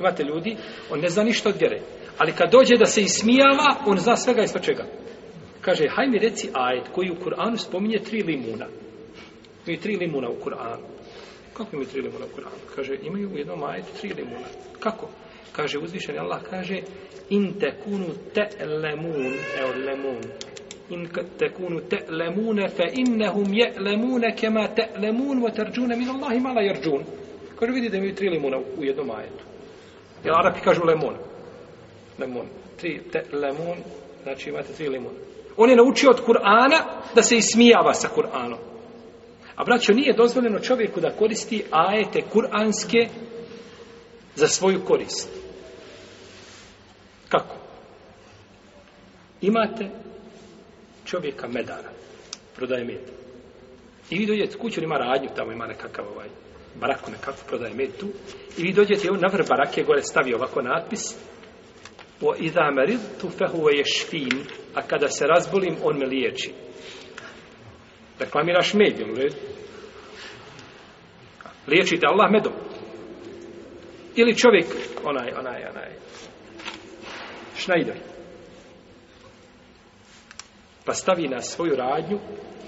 Imate ljudi, on ne zna ništa od vjere. Ali kad dođe da se ismijava, on zna svega ispod čega. Kaže, haj mi reci ajet koji u Kur'anu spominje tri limuna. Imaju tri limuna u Kur'anu. Kako imaju tri limuna u Kur'anu? Kaže, imaju u jednom ajetu tri limuna. Kako? Kaže, uzvišeni Allah kaže, in te kunu te lemun, evo lemun, in te kunu te lemune, fe innehum je lemune kema te lemun, vo tarđune min Allahi mala jarđun. Kaže, vidi da imaju tri limuna u jednom ajetu. Jer Arapi kažu lemon. Lemon. Tri te, lemon, znači imate tri limon. On je naučio od Kur'ana da se ismijava sa Kur'anom. A braćo, nije dozvoljeno čovjeku da koristi ajete kur'anske za svoju korist. Kako? Imate čovjeka medara, prodaje med. I vi dođete kuću, on ima radnju tamo, ima nekakav ovaj, baraku nekako prodaje med tu i vi dođete evo na vrh barake gore stavi ovako natpis o iza marid tu fehuve ješfin a kada se razbolim on me liječi reklamiraš med jel red liječite Allah medom ili čovjek onaj onaj onaj Schneider pa stavi na svoju radnju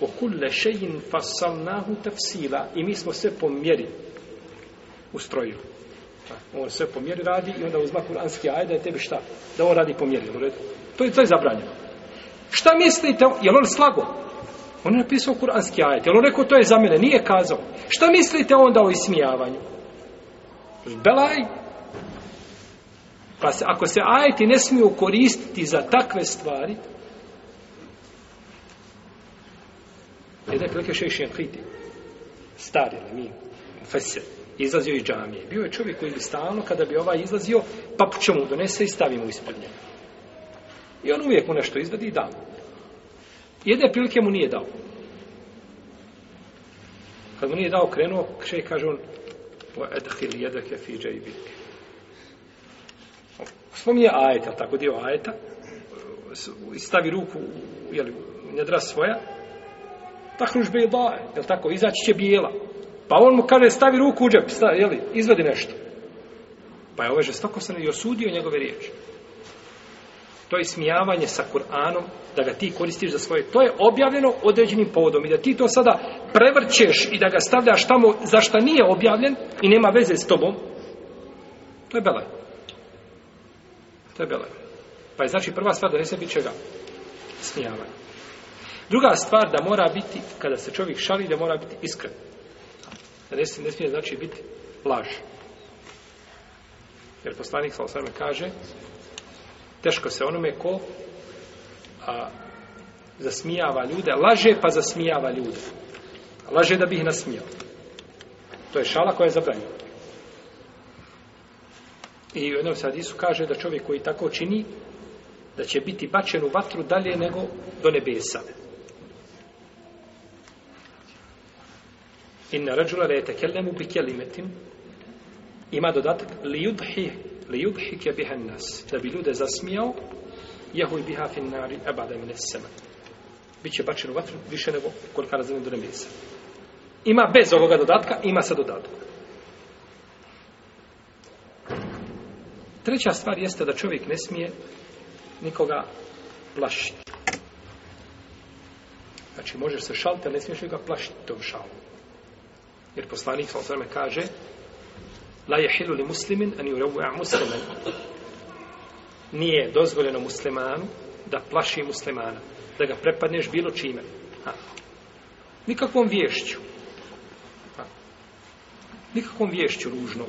o kulle šejin fasalnahu tafsila i mi smo sve po mjeri ustrojili. On sve po mjeri radi i onda uzma kuranski ajde je tebi šta? Da on radi po mjeri. To je, to je zabranjeno. Šta mislite? Je on slago? On je napisao kuranski ajde. Je on rekao to je za mene? Nije kazao. Šta mislite onda o ismijavanju? Belaj, Pa se, ako se ajeti ne smiju koristiti za takve stvari, Jedna je prilike šeši Enkriti, stari ili mi, fesir, izlazio iz džamije. Bio je čovjek koji bi stalno, kada bi ovaj izlazio, pa će mu donese i stavi mu ispod njega. I on uvijek mu nešto izvadi i da mu. Jedne prilike mu nije dao. Kad mu nije dao, krenuo, šeši kaže on, o edhil jedake fiđa i bilke. Spominje ajeta, tako dio ajeta, stavi ruku, jeli, ne dra svoja, tahruž bejda, je tako, izaći će bijela. Pa on mu kaže, stavi ruku u džep, stavi, jeli, izvedi nešto. Pa je ovaj žestoko se ne osudio njegove riječi. To je smijavanje sa Kur'anom, da ga ti koristiš za svoje. To je objavljeno određenim povodom i da ti to sada prevrćeš i da ga stavljaš tamo za šta nije objavljen i nema veze s tobom, to je belaj. To je belaj. Pa je znači prva stvar da ne se biti čega smijavanje. Druga stvar da mora biti, kada se čovjek šali, da mora biti iskren. Ne, ne smije znači biti laž. Jer poslanik sa osvrme kaže teško se onome ko a, zasmijava ljude, laže pa zasmijava ljude. Laže da bi ih nasmijao. To je šala koja je zabranjena. I u jednom sadisu kaže da čovjek koji tako čini da će biti bačen u vatru dalje nego do nebesa. Hvala. inna rajula la yatakallamu bi kalimatin ima dodatak li yudhi li yudhi ka biha an-nas da bi ljude zasmijao jeho i biha fin nari abada min as-sama bi će bačeno vatru više nego koliko razumem do nebesa ima bez ovoga dodatka ima sa dodatkom treća stvar jeste da čovjek ne smije nikoga plašiti. Znači, možeš se šaliti, ali ne smiješ nikoga plašiti tom šalom jer poslanik sa osreme kaže la je hilu li muslimin ani urevu ja muslimen nije dozvoljeno muslimanu da plaši muslimana da ga prepadneš bilo čime ha. nikakvom vješću ha. nikakvom vješću ružno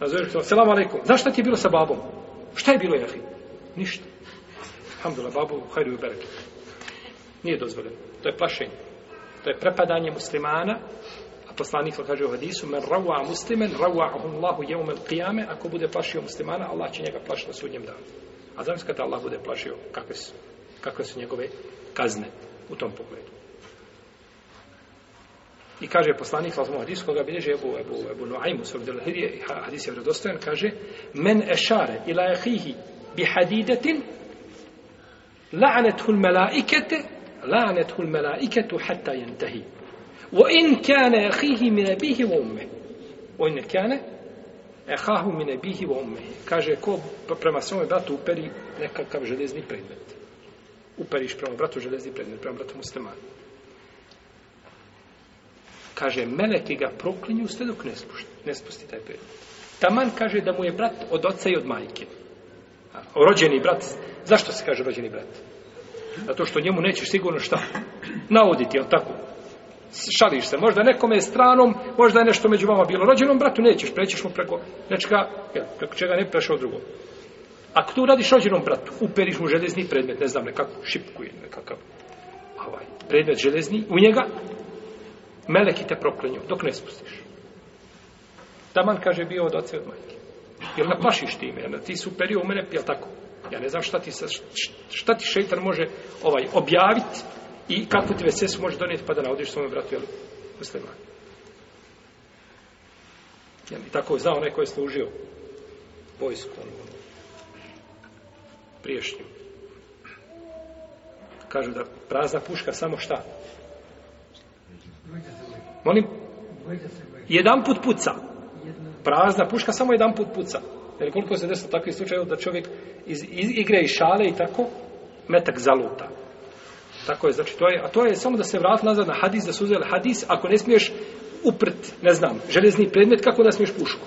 Razumiješ, selam aleikum. Zašto ti je bilo sa babom? Šta je bilo, jahi? Ništa. Alhamdulillah, babu, hajdu i Nije dozvoljeno. To je plašenje. To je prepadanje muslimana. A poslanik sam kaže u hadisu, men ravua muslimen, ravua ahumullahu jeumel qiyame, ako bude plašio muslimana, Allah će njega plašiti na sudnjem danu. A zamis kada Allah bude plašio, kakve su, kakve su njegove kazne u tom pogledu. I kaže poslanik sam u hadisu, koga bilježe Ebu, Ebu, Ebu Nuaim, u svog delahirije, hadis je vredostojan, kaže, men ešare ila jehihi bi hadidetin, la'anethu l-melaikete, lanet hul melaiketu hatta jentehi. Wa in kane ehihi mine bihi wa umme. Wa in kane ehahu mine bihi wa umme. Kaže, ko prema svome bratu uperi nekakav železni predmet. Uperiš prema bratu železni predmet, prema bratu muslimanu. Kaže, meleki ga proklinju sve dok ne spusti, ne spusti taj predmet. Taman kaže da mu je brat od oca i od majke. A, rođeni brat, zašto se kaže rođeni brat? zato što njemu nećeš sigurno šta navoditi, jel tako? Šališ se, možda nekome je stranom, možda je nešto među vama bilo rođenom, bratu nećeš, prećeš mu preko nečega, jel, preko čega ne prešao drugo. Ako tu radiš rođenom bratu, uperiš mu železni predmet, ne znam nekakvu šipku ili nekakav ovaj, predmet železni, u njega meleki te proklenju, dok ne spustiš. Taman kaže bio od oce od majke. Jel naplašiš time, jel ti su u mene, jel tako? Ja ne znam šta ti, šta ti šeitan može ovaj objaviti i kako ti vesesu može donijeti pa da navodiš svome bratu, jel? Muslima. Ja mi tako znao onaj koji je služio vojsku, ono, priješnju. Kažu da prazna puška samo šta? Molim? Jedan put puca. Prazna puška samo jedan put puca. Prazna puška samo jedan put puca. Jer koliko se desilo takvih slučajeva da čovjek iz, iz igre i šale i tako metak zaluta. Tako je, znači to je, a to je samo da se vrat nazad na hadis, da se uzeli hadis, ako ne smiješ uprt, ne znam, železni predmet, kako da smiješ pušku?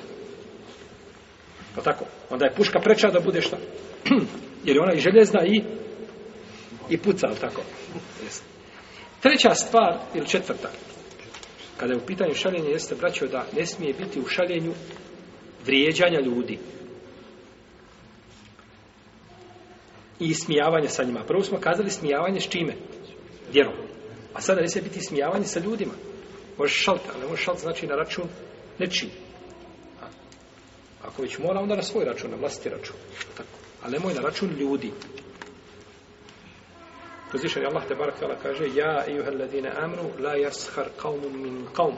Pa tako, onda je puška preča da bude šta? Jer je ona i željezna i i puca, ali tako? Treća stvar, ili četvrta, kada je u pitanju šaljenja, jeste braćo da ne smije biti u šaljenju vrijeđanja ljudi. i smijavanje sa njima. Prvo smo kazali smijavanje s čime? Vjerom. A sada ne se biti smijavanje sa ljudima. Možeš šalta, ali možeš šalta znači na račun nečim. Ako već mora, onda na svoj račun, na vlasti račun. Tako. Ali nemoj na račun ljudi. Uzvišen je Allah te barak vela kaže Ja, ejuha alladine amru, la jashar qavmum min qavm.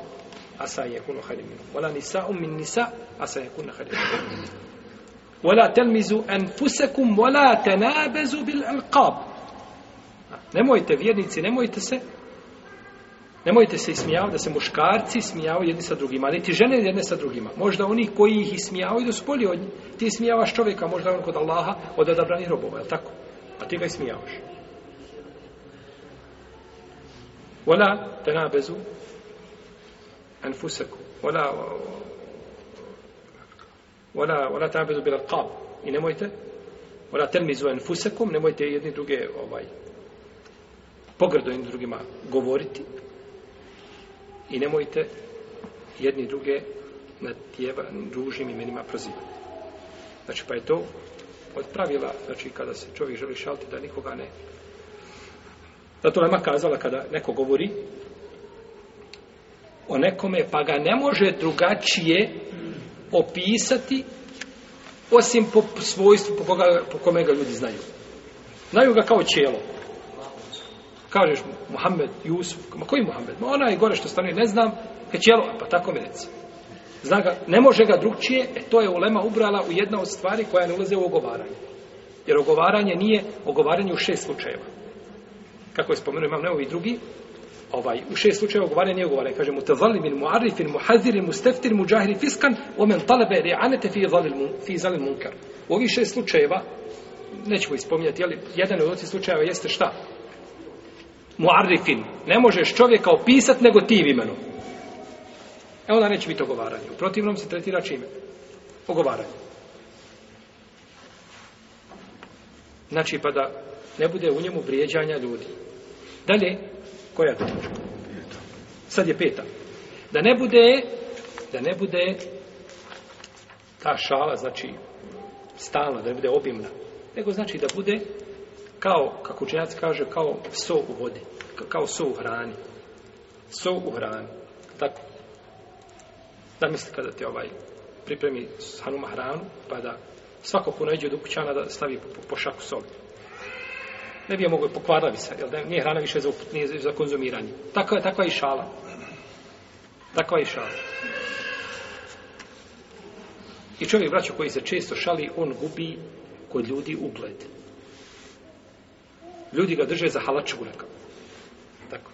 Asa je kuno halim minum. Vala nisa um min nisa, asa je kuno halim minum. ولا تلمزوا انفسكم ولا تنابزوا بالالقاب nemojte vjernici nemojte se nemojte se ismijavati da se muškarci smijavaju jedni sa drugima niti žene jedne sa drugima možda oni koji ih ismijavaju da su bolji od njih ti smijavaš čovjeka možda on kod Allaha od odabranih robova je tako a ti ga ismijavaš ولا تنابزوا انفسكم ولا ona ona ta bezu bila qab i nemojte ona termizu enfusekom nemojte jedni druge ovaj pogrdo jedni drugima govoriti i nemojte jedni druge na tjeva dužim imenima prozivati znači pa je to od pravila znači kada se čovjek želi šaliti da nikoga ne zato nema kazala kada neko govori o nekome pa ga ne može drugačije opisati osim po svojstvu po, koga, po kome ga ljudi znaju. Znaju ga kao čelo. Kažeš mu, Muhammed, Jusuf, ma koji Muhammed? Ma ona je gore što stanuje, ne znam, je čelo, pa tako mi reci. Zna ga, ne može ga drugčije, e, to je ulema ubrala u jedna od stvari koja ne ulaze u ogovaranje. Jer ogovaranje nije ogovaranje u šest slučajeva. Kako je spomenuo, imam nevo i drugi, ovaj u šest slučajeva govore nije govore kaže mu tazalim mu'arif muhazir mustaftir mujahir fiskan wa man talaba ri'anata fi zalim fi zalim munkar u ovih šest slučajeva nećemo ispomjati ali jedan od ovih slučajeva jeste šta mu'arifin ne možeš čovjeka opisati nego tim imenom e onda neće biti ogovaranje u protivnom se tretira čime ogovaranje znači pa da ne bude u njemu vrijeđanja ljudi dalje Koja je to? Sad je peta. Da ne bude, da ne bude ta šala, znači, stalna, da ne bude objemna, nego znači da bude kao, kako učenjac kaže, kao so u vodi, kao so u hrani. So u hrani. Tako. Da misli kada ti ovaj pripremi hanuma hranu, pa da svako ko neđe od ukućana da stavi po, po, po šaku soli ne bi je mogo pokvarila bi se, jel da nije hrana više za, nije za konzumiranje. Tako je, takva je i šala. Takva je i šala. I čovjek, braćo, koji se često šali, on gubi kod ljudi ugled. Ljudi ga drže za halaču nekako. Tako.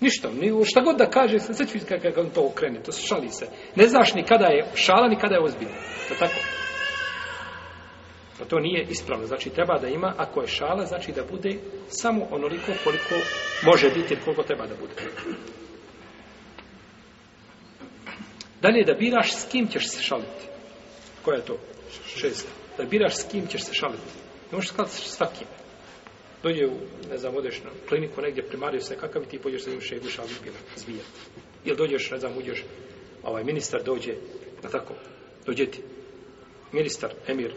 Ništa, ni, šta god da kaže, sve ću kako on to okrene, to se šali se. Ne znaš ni kada je šala, ni kada je ozbiljno. To tako. Pa to nije ispravno. Znači, treba da ima, ako je šala, znači da bude samo onoliko koliko može biti, koliko treba da bude. Dalje, da biraš s kim ćeš se šaliti. Koja je to? Šest. Da biraš s kim ćeš se šaliti. Ne možeš skladiti s svakim. Dođe u, ne znam, odeš na kliniku negdje, primariju se, kakav ti pođeš sa njim šegu šalim bila, zbijati. Ili dođeš, ne znam, uđeš, ovaj ministar dođe, na tako, dođe ti. Ministar, emir,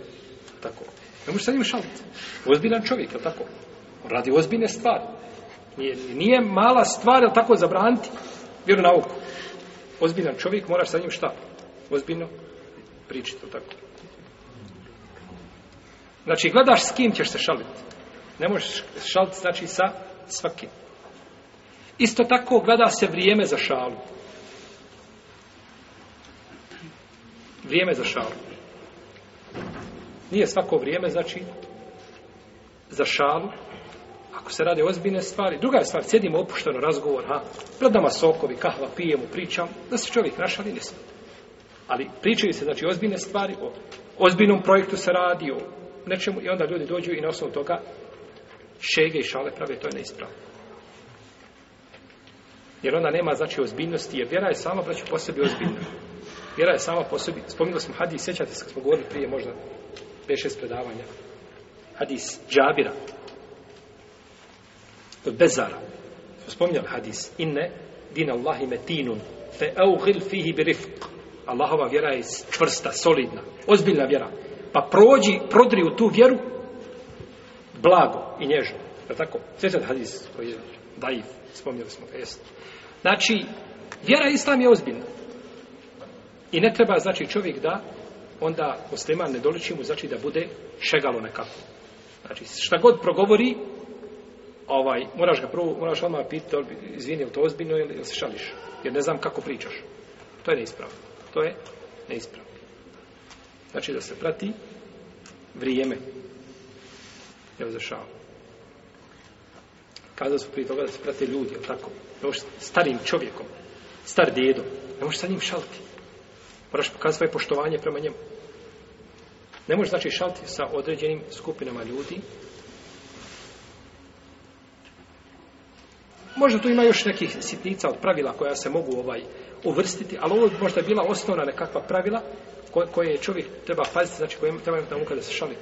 tako? Ne možeš sa njim šaliti. Ozbiljan čovjek, je tako? On radi ozbiljne stvari. Nije, nije mala stvar, je tako, zabraniti vjeru nauku. Ozbiljan čovjek, moraš sa njim šta? Ozbiljno pričati, je tako? Znači, gledaš s kim ćeš se šaliti. Ne možeš šaliti, znači, sa svakim. Isto tako gleda se vrijeme za šalu. Vrijeme za šalu. Nije svako vrijeme, znači, za šalu, ako se rade ozbiljne stvari. Druga je stvar, sjedimo opušteno razgovor, ha, pred nama sokovi, kahva, pijemo, pričam, da se čovjek našali, ne smije. Ali pričaju se, znači, ozbiljne stvari, o ozbiljnom projektu se radi, o nečemu, i onda ljudi dođu i na osnovu toga šege i šale prave, to je neispravno. Jer onda nema, znači, ozbiljnosti, jer vjera je sama, braću, po sebi ozbiljna. Vjera je sama po sebi, spominjali smo hadis, sjećate se kad smo govorili prije, možda 5-6 predavanja. Hadis Džabira. Od Bezara. Spomnjali hadis. Inne din Allahi metinun fe euhil fihi birifq. Allahova vjera je čvrsta, solidna, ozbiljna vjera. Pa prođi, prodri u tu vjeru blago i nježno. Je li tako? Sjećan hadis koji je daiv, spomnjali smo ga, jesno. Znači, vjera islam je ozbiljna. I ne treba, znači, čovjek da onda musliman ne doliči mu znači da bude šegalo nekako. Znači, šta god progovori, ovaj, moraš ga prvo, moraš odmah pitati, izvini, je li to ozbiljno ili, ili se šališ? Jer ne znam kako pričaš. To je neispravno. To je neispravno. Znači da se prati vrijeme. Evo zašao. Kazao su prije toga da se prate ljudi, tako? Još starim čovjekom, star djedom, ne možeš sa njim šaliti. Moraš pokazati svoje poštovanje prema njemu. Ne možeš znači šalti sa određenim skupinama ljudi. Možda tu ima još nekih sitnica od pravila koja se mogu ovaj uvrstiti, ali ovo možda je bila osnovna nekakva pravila koje je čovjek treba paziti, znači koje treba imati na muka da se šali. E,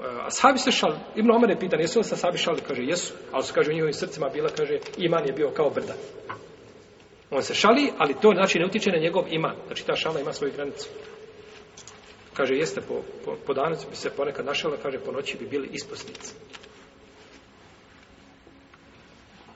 a sahabi se šali, Ibn Omer je pitan, jesu li se sahabi šali? Kaže, jesu, ali su, kaže, u njihovim srcima bila, kaže, iman je bio kao brda. On se šali, ali to znači ne utiče na njegov iman. Znači ta šala ima svoju granicu. Kaže, jeste po, po, po danicu bi se ponekad našala, kaže, po noći bi bili isposnici.